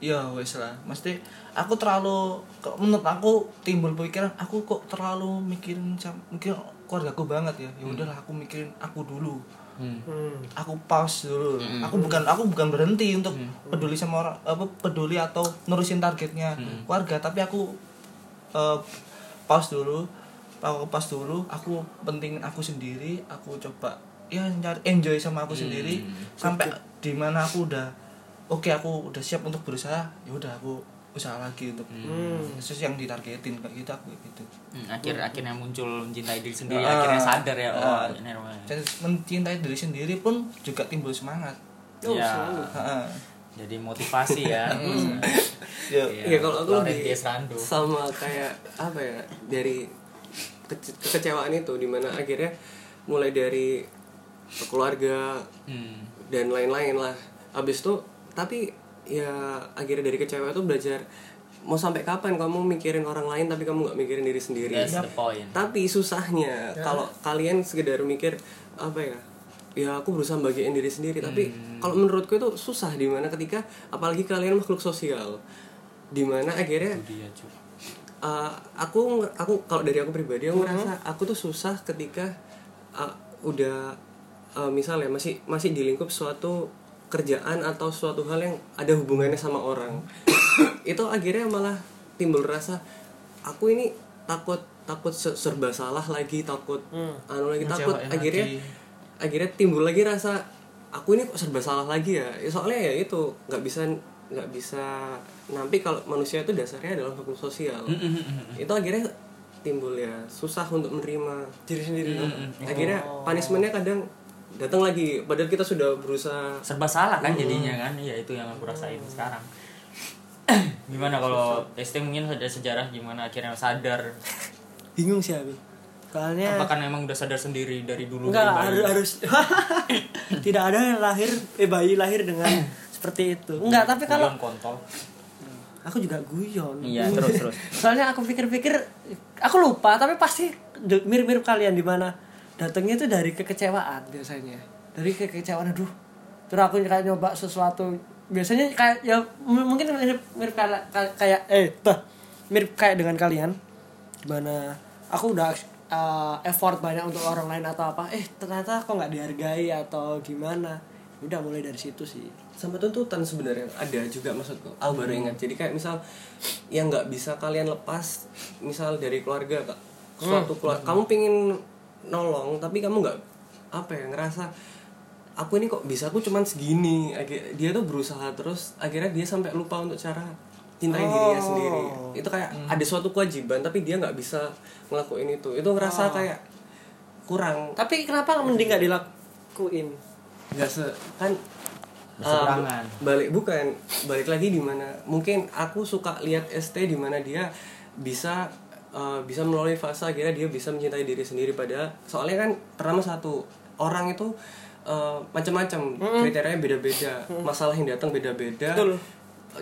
S2: Ya wes lah. Mesti aku terlalu menurut aku timbul pikiran aku kok terlalu mikirin sam- mungkin keluarga aku banget ya. Ya udahlah aku mikirin aku dulu
S1: Hmm.
S3: Hmm.
S2: aku pause dulu. Aku bukan aku bukan berhenti untuk peduli sama orang apa peduli atau nurusin targetnya keluarga tapi aku eh, pause dulu. Aku pause dulu aku penting aku sendiri aku coba ya nyari enjoy sama aku sendiri. Sampai di mana aku udah oke aku udah siap untuk berusaha ya udah aku usaha lagi untuk sesuatu yang ditargetin kayak gitu aku gitu
S1: Hmm, akhir akhirnya muncul mencintai diri sendiri
S2: Ah.
S1: akhirnya sadar ya oh ini namanya.
S2: dan mencintai diri sendiri pun juga timbul semangat
S3: Oh,
S1: ya.
S2: Heeh.
S1: jadi motivasi ya
S2: ya
S1: Iya,
S4: ya kalau aku lebih sama kayak apa ya dari kece- kekecewaan itu di mana akhirnya mulai dari keluarga
S1: Hmm.
S4: dan lain-lain lah habis itu tapi ya akhirnya dari kecewa itu belajar mau sampai kapan kamu mikirin orang lain tapi kamu nggak mikirin diri sendiri?
S1: That's the point.
S4: tapi susahnya kalau kalian sekedar mikir apa ya? Ya aku berusaha bagian diri sendiri. Tapi kalau menurutku itu susah di mana ketika apalagi kalian makhluk sosial di
S1: mana akhirnya
S4: uh, aku aku kalau dari aku pribadi aku ngerasa aku tuh susah ketika uh, udah uh, misalnya masih masih di lingkup suatu kerjaan atau suatu hal yang ada hubungannya sama orang. Itu akhirnya malah timbul rasa aku ini takut takut se- serba salah lagi takut
S3: Hmm.
S4: anu lagi takut.
S2: Ngecewain
S4: akhirnya
S2: lagi.
S4: akhirnya timbul lagi rasa aku ini kok serba salah lagi ya? Ya, soalnya ya itu nggak bisa nggak bisa nampi kalau manusia itu dasarnya adalah makhluk sosial. Itu akhirnya timbul ya susah untuk menerima. Diri sendiri akhirnya punishmentnya kadang datang lagi padahal kita sudah berusaha
S1: serba salah kan jadinya kan? Iya itu yang aku rasain sekarang. Gimana kalau ST mungkin ada sejarah gimana akhirnya sadar?
S3: Bingung sih abi. Soalnya
S1: apakah memang udah sadar sendiri dari dulu
S3: enggak
S1: dari bayi?
S3: harus harus. Tidak ada yang lahir eh bayi lahir dengan seperti itu. Enggak tapi kalau
S1: kontol.
S3: Aku juga guyon.
S1: Iya, terus, terus.
S3: soalnya aku pikir-pikir aku lupa tapi pasti mirip-mirip kalian di mana datangnya itu dari kekecewaan biasanya. Dari kekecewaan aduh. Terus aku kayak nyoba sesuatu. Biasanya kayak ya mungkin mirip mirip kal- kayak eh bah, mirip kayak dengan kalian. Di mana aku udah uh, effort banyak untuk orang lain atau apa. Eh ternyata kok nggak dihargai atau gimana. Udah mulai dari situ sih.
S4: Sama tuntutan sebenarnya. Ada juga maksudku. Aku baru ingat. Jadi kayak misal yang nggak bisa kalian lepas misal dari keluarga Kak. suatu keluarga kamu pingin nolong tapi kamu nggak apa ya ngerasa aku ini kok bisa? Aku cuman segini. Dia tuh berusaha terus akhirnya dia sampai lupa untuk cara cintai dirinya sendiri. Itu kayak ada suatu kewajiban tapi dia nggak bisa ngelakuin itu. Itu ngerasa kayak kurang.
S3: Tapi kenapa mending nggak dilakuin?
S4: Nggak se kan uh, balik bukan balik lagi di mana mungkin aku suka lihat ST di mana dia bisa uh, bisa melalui fase akhirnya dia bisa mencintai diri sendiri pada soalnya kan pertama satu orang itu uh, macam-macam kriterianya beda-beda masalah yang datang beda-beda
S3: Betul.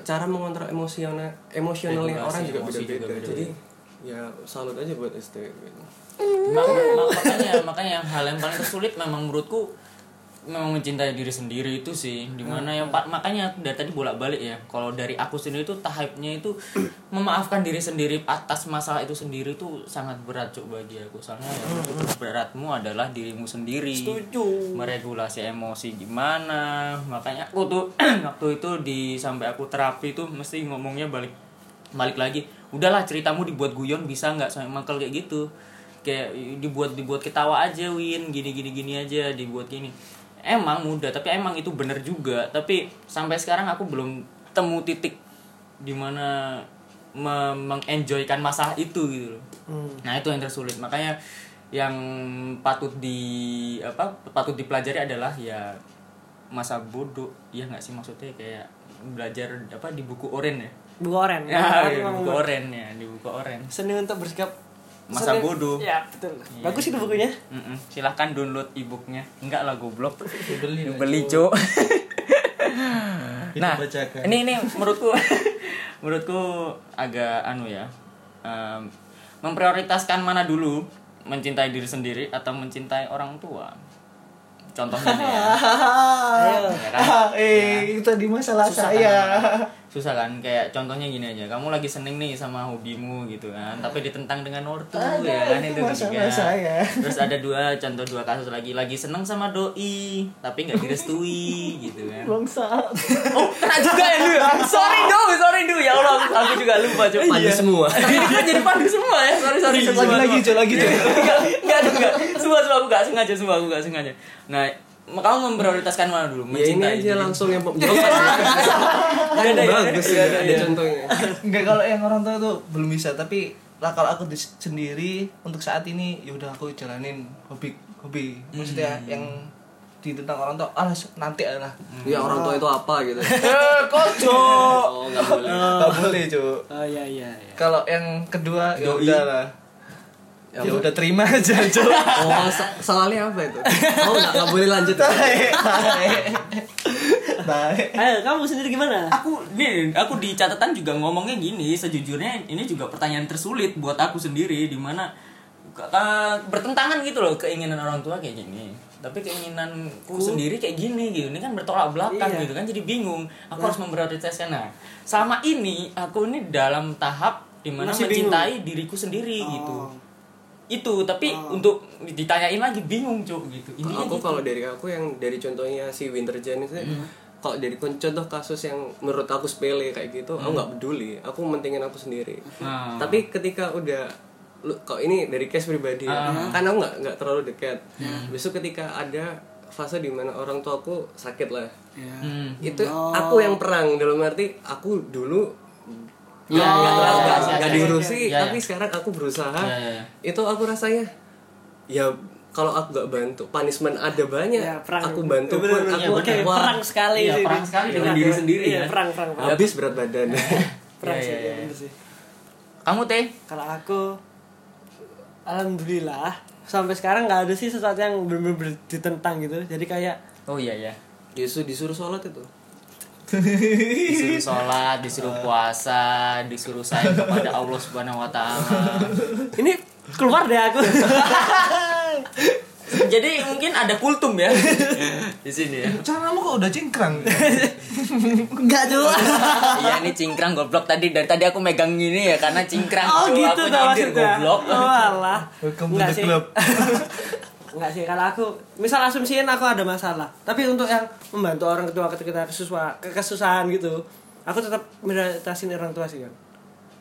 S4: cara mengontrol emosional emosionalnya
S1: Regulasi
S4: orang juga beda-beda. jadi ya salut aja buat ST gitu.
S1: Ma- ma- makanya makanya hal yang paling tersulit memang menurutku memang mencintai diri sendiri itu sih. Di mana yang pa- makanya dari tadi bolak balik ya kalau dari aku sendiri itu tahapnya itu memaafkan diri sendiri atas masalah itu sendiri itu sangat berat cuk bagi aku. Soalnya yang itu beratmu adalah dirimu sendiri.
S3: Setuju.
S1: meregulasi emosi gimana makanya aku tuh waktu itu di sampai aku terapi tuh mesti ngomongnya balik balik lagi udahlah ceritamu dibuat guyon bisa nggak? Sampai mangkel kayak gitu. Kayak dibuat dibuat ketawa aja win. Gini gini gini aja dibuat gini emang mudah tapi emang itu bener juga. Tapi sampai sekarang aku belum temu titik di mana me- mengenjoykan masalah itu gitu loh. Nah itu yang tersulit. Makanya yang patut di apa patut dipelajari adalah ya masa bodoh. Ya nggak sih maksudnya? Kayak belajar apa di buku oren ya?
S3: Buku oren.
S1: Ya di
S3: memang
S1: buku oren ya di buku oren.
S3: Seni untuk bersikap
S1: Masa bodoh.
S3: ya betul.
S1: Iya,
S3: bagus itu bukunya.
S1: Mm-mm. silahkan download ebooknya. Enggak lah goblok.
S2: Beli lah,
S1: beli cuk. Nah
S2: bacakan.
S1: ini ini menurutku menurutku agak anu ya em, memprioritaskan mana dulu? Mencintai diri sendiri atau mencintai orang tua? Contohnya nih ya,
S3: ayo
S1: ya kan?
S2: eh itu di masalah
S1: Susah
S2: saya.
S1: kan? Susah kan kayak contohnya gini aja kamu lagi seneng nih sama hobimu gitu kan tapi ditentang dengan ortu
S2: Ada,
S1: ya kan
S2: itu
S1: juga
S2: saya.
S1: terus ada dua contoh dua kasus lagi lagi seneng sama doi tapi nggak direstui gitu kan
S2: bangsat
S1: oh kena juga ya lu ya sorry do sorry do ya allah aku, aku juga lupa coba
S4: Padu semua
S1: ini kan jadi padu semua ya sorry sorry
S2: lagi
S1: semua,
S2: lagi
S1: semua.
S2: cok lagi cok
S1: Enggak, enggak, enggak. Semua, semua aku gak sengaja, semua aku gak sengaja. Nah, kamu memprioritaskan mana dulu?
S4: ya ini
S1: Mencintai
S4: aja
S1: diri.
S4: langsung yang jawaban.
S1: Ada, ada,
S4: bagus ya
S1: ada,
S4: contohnya.
S2: Enggak kalau yang orang tua tuh belum bisa tapi lah kalau aku di- sendiri untuk saat ini ya udah aku jalanin hobi hobi. Maksudnya yang ditentang orang tua ah nanti lah.
S4: Ya orang tua itu apa gitu.
S2: Eh kocok.
S4: Oh nggak boleh.
S2: Nggak boleh cok
S3: oh iya iya iya.
S2: Kalau yang kedua ya udah lah ya udah terima aja cok
S4: oh soalnya apa itu oh nggak nggak boleh lanjut
S2: Baik, baik. Baik.
S3: ayo kamu sendiri gimana
S1: Aku nih, aku di catatan juga ngomongnya gini, sejujurnya ini juga pertanyaan tersulit buat aku sendiri di mana ka- bertentangan gitu loh keinginan orang tua kayak gini. Tapi keinginanku sendiri kayak gini gitu. Ini kan bertolak belakang
S3: Iya.
S1: gitu kan jadi bingung. Aku harus memprioritaskan. Nah, sama ini aku ini dalam tahap di mana
S3: Masih bingung.
S1: mencintai diriku sendiri gitu.
S3: Oh.
S1: Itu tapi untuk ditanyain lagi bingung, Cuk gitu. Intinya
S4: aku
S1: gitu.
S4: kalau dari aku yang dari contohnya si Winter Jan itu kalau dari contoh kasus yang menurut aku sepele kayak gitu aku nggak peduli aku mentingin aku sendiri
S1: Nah.
S4: tapi ketika udah lu kok ini dari case pribadi ya
S1: Ah.
S4: kan aku nggak nggak terlalu dekat besok ketika ada fase di mana orang tua aku sakit lah
S3: Ya.
S1: Hmm.
S4: itu aku yang perang dalam arti aku dulu
S1: Ya,
S4: nggak
S1: ya,
S4: nggak-
S1: ya, ya, ya,
S4: diurusi
S1: ya, ya.
S4: tapi sekarang aku berusaha
S1: Ya, ya, ya.
S4: itu aku rasanya ya kalau aku nggak bantu punishment ada banyak
S3: Ya, perang.
S4: aku bantu pun aku
S3: Oke,
S4: wah,
S3: perang sekali
S1: Iya,
S3: sih.
S1: perang sekali
S4: dengan
S3: Iya,
S4: diri
S3: iya.
S4: sendiri
S3: Iya,
S4: ya.
S3: perang, perang, perang.
S4: habis berat badan
S3: Perang
S1: Iya,
S3: sih,
S1: iya,
S3: iya,
S1: iya.
S3: bener sih.
S1: Kamu teh?
S3: Kalau aku alhamdulillah sampai sekarang nggak ada sih sesuatu yang benar-benar ditentang gitu. Jadi kayak
S1: Oh iya ya.
S4: justru disuruh sholat itu
S1: Disuruh sholat, disuruh puasa, disuruh sayang kepada Allah Subhanahu Wa Taala.
S3: ini keluar deh aku.
S1: Jadi mungkin ada kultum ya di sini ya.
S2: Caramu kok udah cingkrang?
S3: Enggak juga.
S1: Iya ini cingkrang goblok tadi dari tadi aku megang gini ya karena cingkrang
S3: Oh gitu
S1: aku
S3: tuh maksudnya.
S1: goblok.
S3: Oh alah.
S2: Welcome to
S3: Enggak
S2: the
S3: sih.
S2: club.
S3: Enggak sih kalau aku misal asumsiin aku ada masalah. Tapi untuk yang membantu orang tua ketika kesusahan, kesusahan gitu, aku tetap prioritasin orang tua sih kan.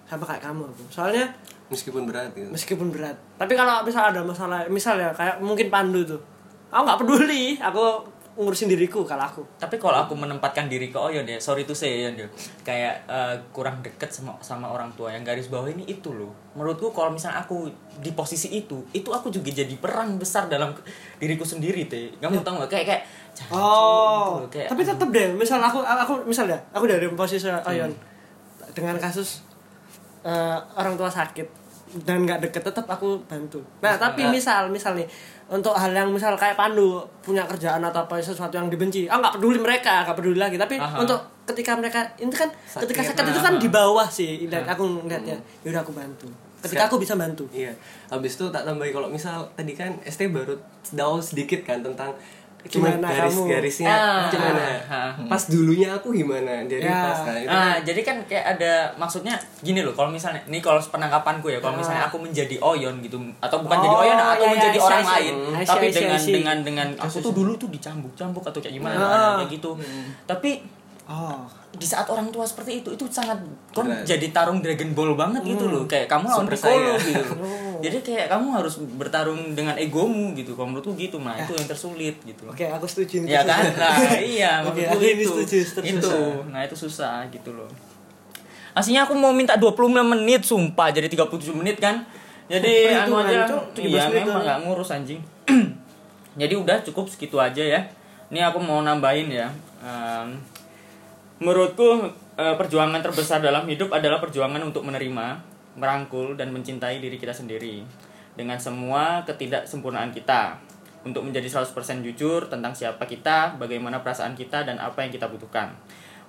S3: Sama kayak kamu aku. Soalnya
S4: meskipun berat gitu
S3: meskipun berat. Tapi kalau misal ada masalah, misal ya kayak mungkin Pandu tuh. Aku nggak peduli, aku ngurusin diriku kalau aku.
S1: Tapi kalau aku menempatkan diri ke Oyon ya, sorry to say ya, kayak eh, kurang deket sama sama orang tua yang garis bawah ini itu loh. Menurutku kalau misalnya aku di posisi itu, itu aku juga jadi perang besar dalam diriku sendiri teh. Kamu tahu nggak kayak kayak gitu
S3: Oh,
S1: loh, kayak,
S3: tapi tetap deh. Misal aku, aku misal ya, aku dari posisi Oyon dengan kasus eh, orang tua sakit dan nggak deket, tetap aku bantu. Nah, tapi misal, misal nih untuk hal yang misal kayak Pandu punya kerjaan atau apa sesuatu yang dibenci, ah nggak peduli mereka, nggak peduli lagi. Tapi
S1: Aha.
S3: untuk ketika mereka itu kan ketika
S4: Sakit.
S3: sakit itu kan di bawah sih, lihat aku ngeliatnya. Yaudah aku bantu. Ketika aku bisa bantu.
S4: Iya, habis itu tak tambahin kalau misal tadi kan ST baru down sedikit kan tentang cuma
S3: Gimana
S4: garis-garisnya
S1: Ah,
S4: gimana.
S1: ah,
S4: Pas dulunya aku gimana dari
S3: Ya.
S4: pas kan itu.
S1: Ah, jadi kan kayak ada maksudnya gini loh, kalau misalnya ini kalau penangkapanku ya, kalau misalnya aku menjadi Oyon gitu atau bukan
S3: Oh,
S1: jadi Oyon atau
S3: ya, ya,
S1: menjadi
S3: see,
S1: orang lain, tapi dengan
S3: see.
S1: dengan dengan aku tuh dulu tuh dicambuk-cambuk atau kayak gimana
S3: Ah.
S1: kayak gitu. Tapi
S3: Oh.
S1: Di saat orang tua seperti itu itu sangat kon jadi tarung Dragon Ball banget gitu loh. Kayak kamu lawan Piccolo gitu jadi kayak kamu harus bertarung dengan egomu gitu. Kalau menurutku gitu nah itu yang tersulit gitu.
S3: Oke, aku setuju.
S1: ya kan? Nah iya maksudku
S3: ini
S1: itu.
S3: setuju, setuju.
S1: itu. nah itu susah gitu loh. Aslinya aku mau minta 25 menit sumpah. Jadi 37 menit kan? Jadi anu aja.
S3: Cuk, 17
S1: iya
S3: menit
S1: memang nggak ngurus anjing. Jadi udah cukup segitu aja ya. Ini aku mau nambahin ya. Em, menurutku eh, perjuangan terbesar dalam hidup adalah perjuangan untuk menerima merangkul dan mencintai diri kita sendiri dengan semua ketidaksempurnaan kita untuk menjadi 100% jujur tentang siapa kita, bagaimana perasaan kita dan apa yang kita butuhkan.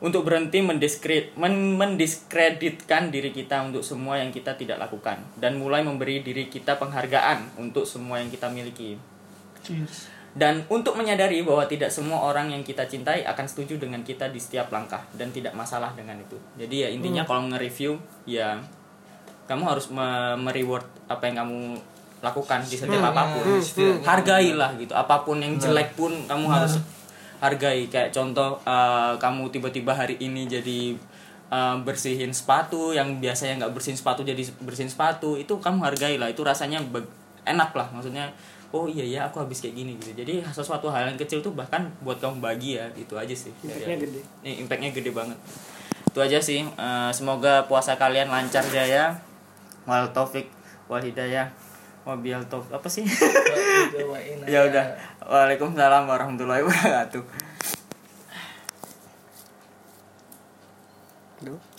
S1: Untuk berhenti mendiskre- men- mendiskreditkan diri kita untuk semua yang kita tidak lakukan dan mulai memberi diri kita penghargaan untuk semua yang kita miliki.
S2: Cheers.
S1: Dan untuk menyadari bahwa tidak semua orang yang kita cintai akan setuju dengan kita di setiap langkah dan tidak masalah dengan itu. Jadi ya intinya kalau nge-review ya kamu harus me- mereward apa yang kamu lakukan di setiap apa pun. Hargailah gitu. Apa pun yang jelek pun kamu harus hargai. Kayak contoh eh, kamu tiba-tiba hari ini jadi eh, bersihin sepatu yang biasanya nggak bersihin sepatu jadi bersihin sepatu itu kamu hargailah. Itu rasanya enak lah. Maksudnya oh iya ya aku habis kayak gini gitu. Jadi sesuatu hal yang kecil tuh bahkan buat kamu bahagia gitu aja sih.
S3: Impactnya gede.
S1: Nih, impactnya gede banget. Itu aja sih. Eh, semoga puasa kalian lancar jaya. Wal taufik wal hidayah. Wabil taufik apa sih? Ya udah. Waalaikumsalam warahmatullahi wabarakatuh.
S3: Aduh.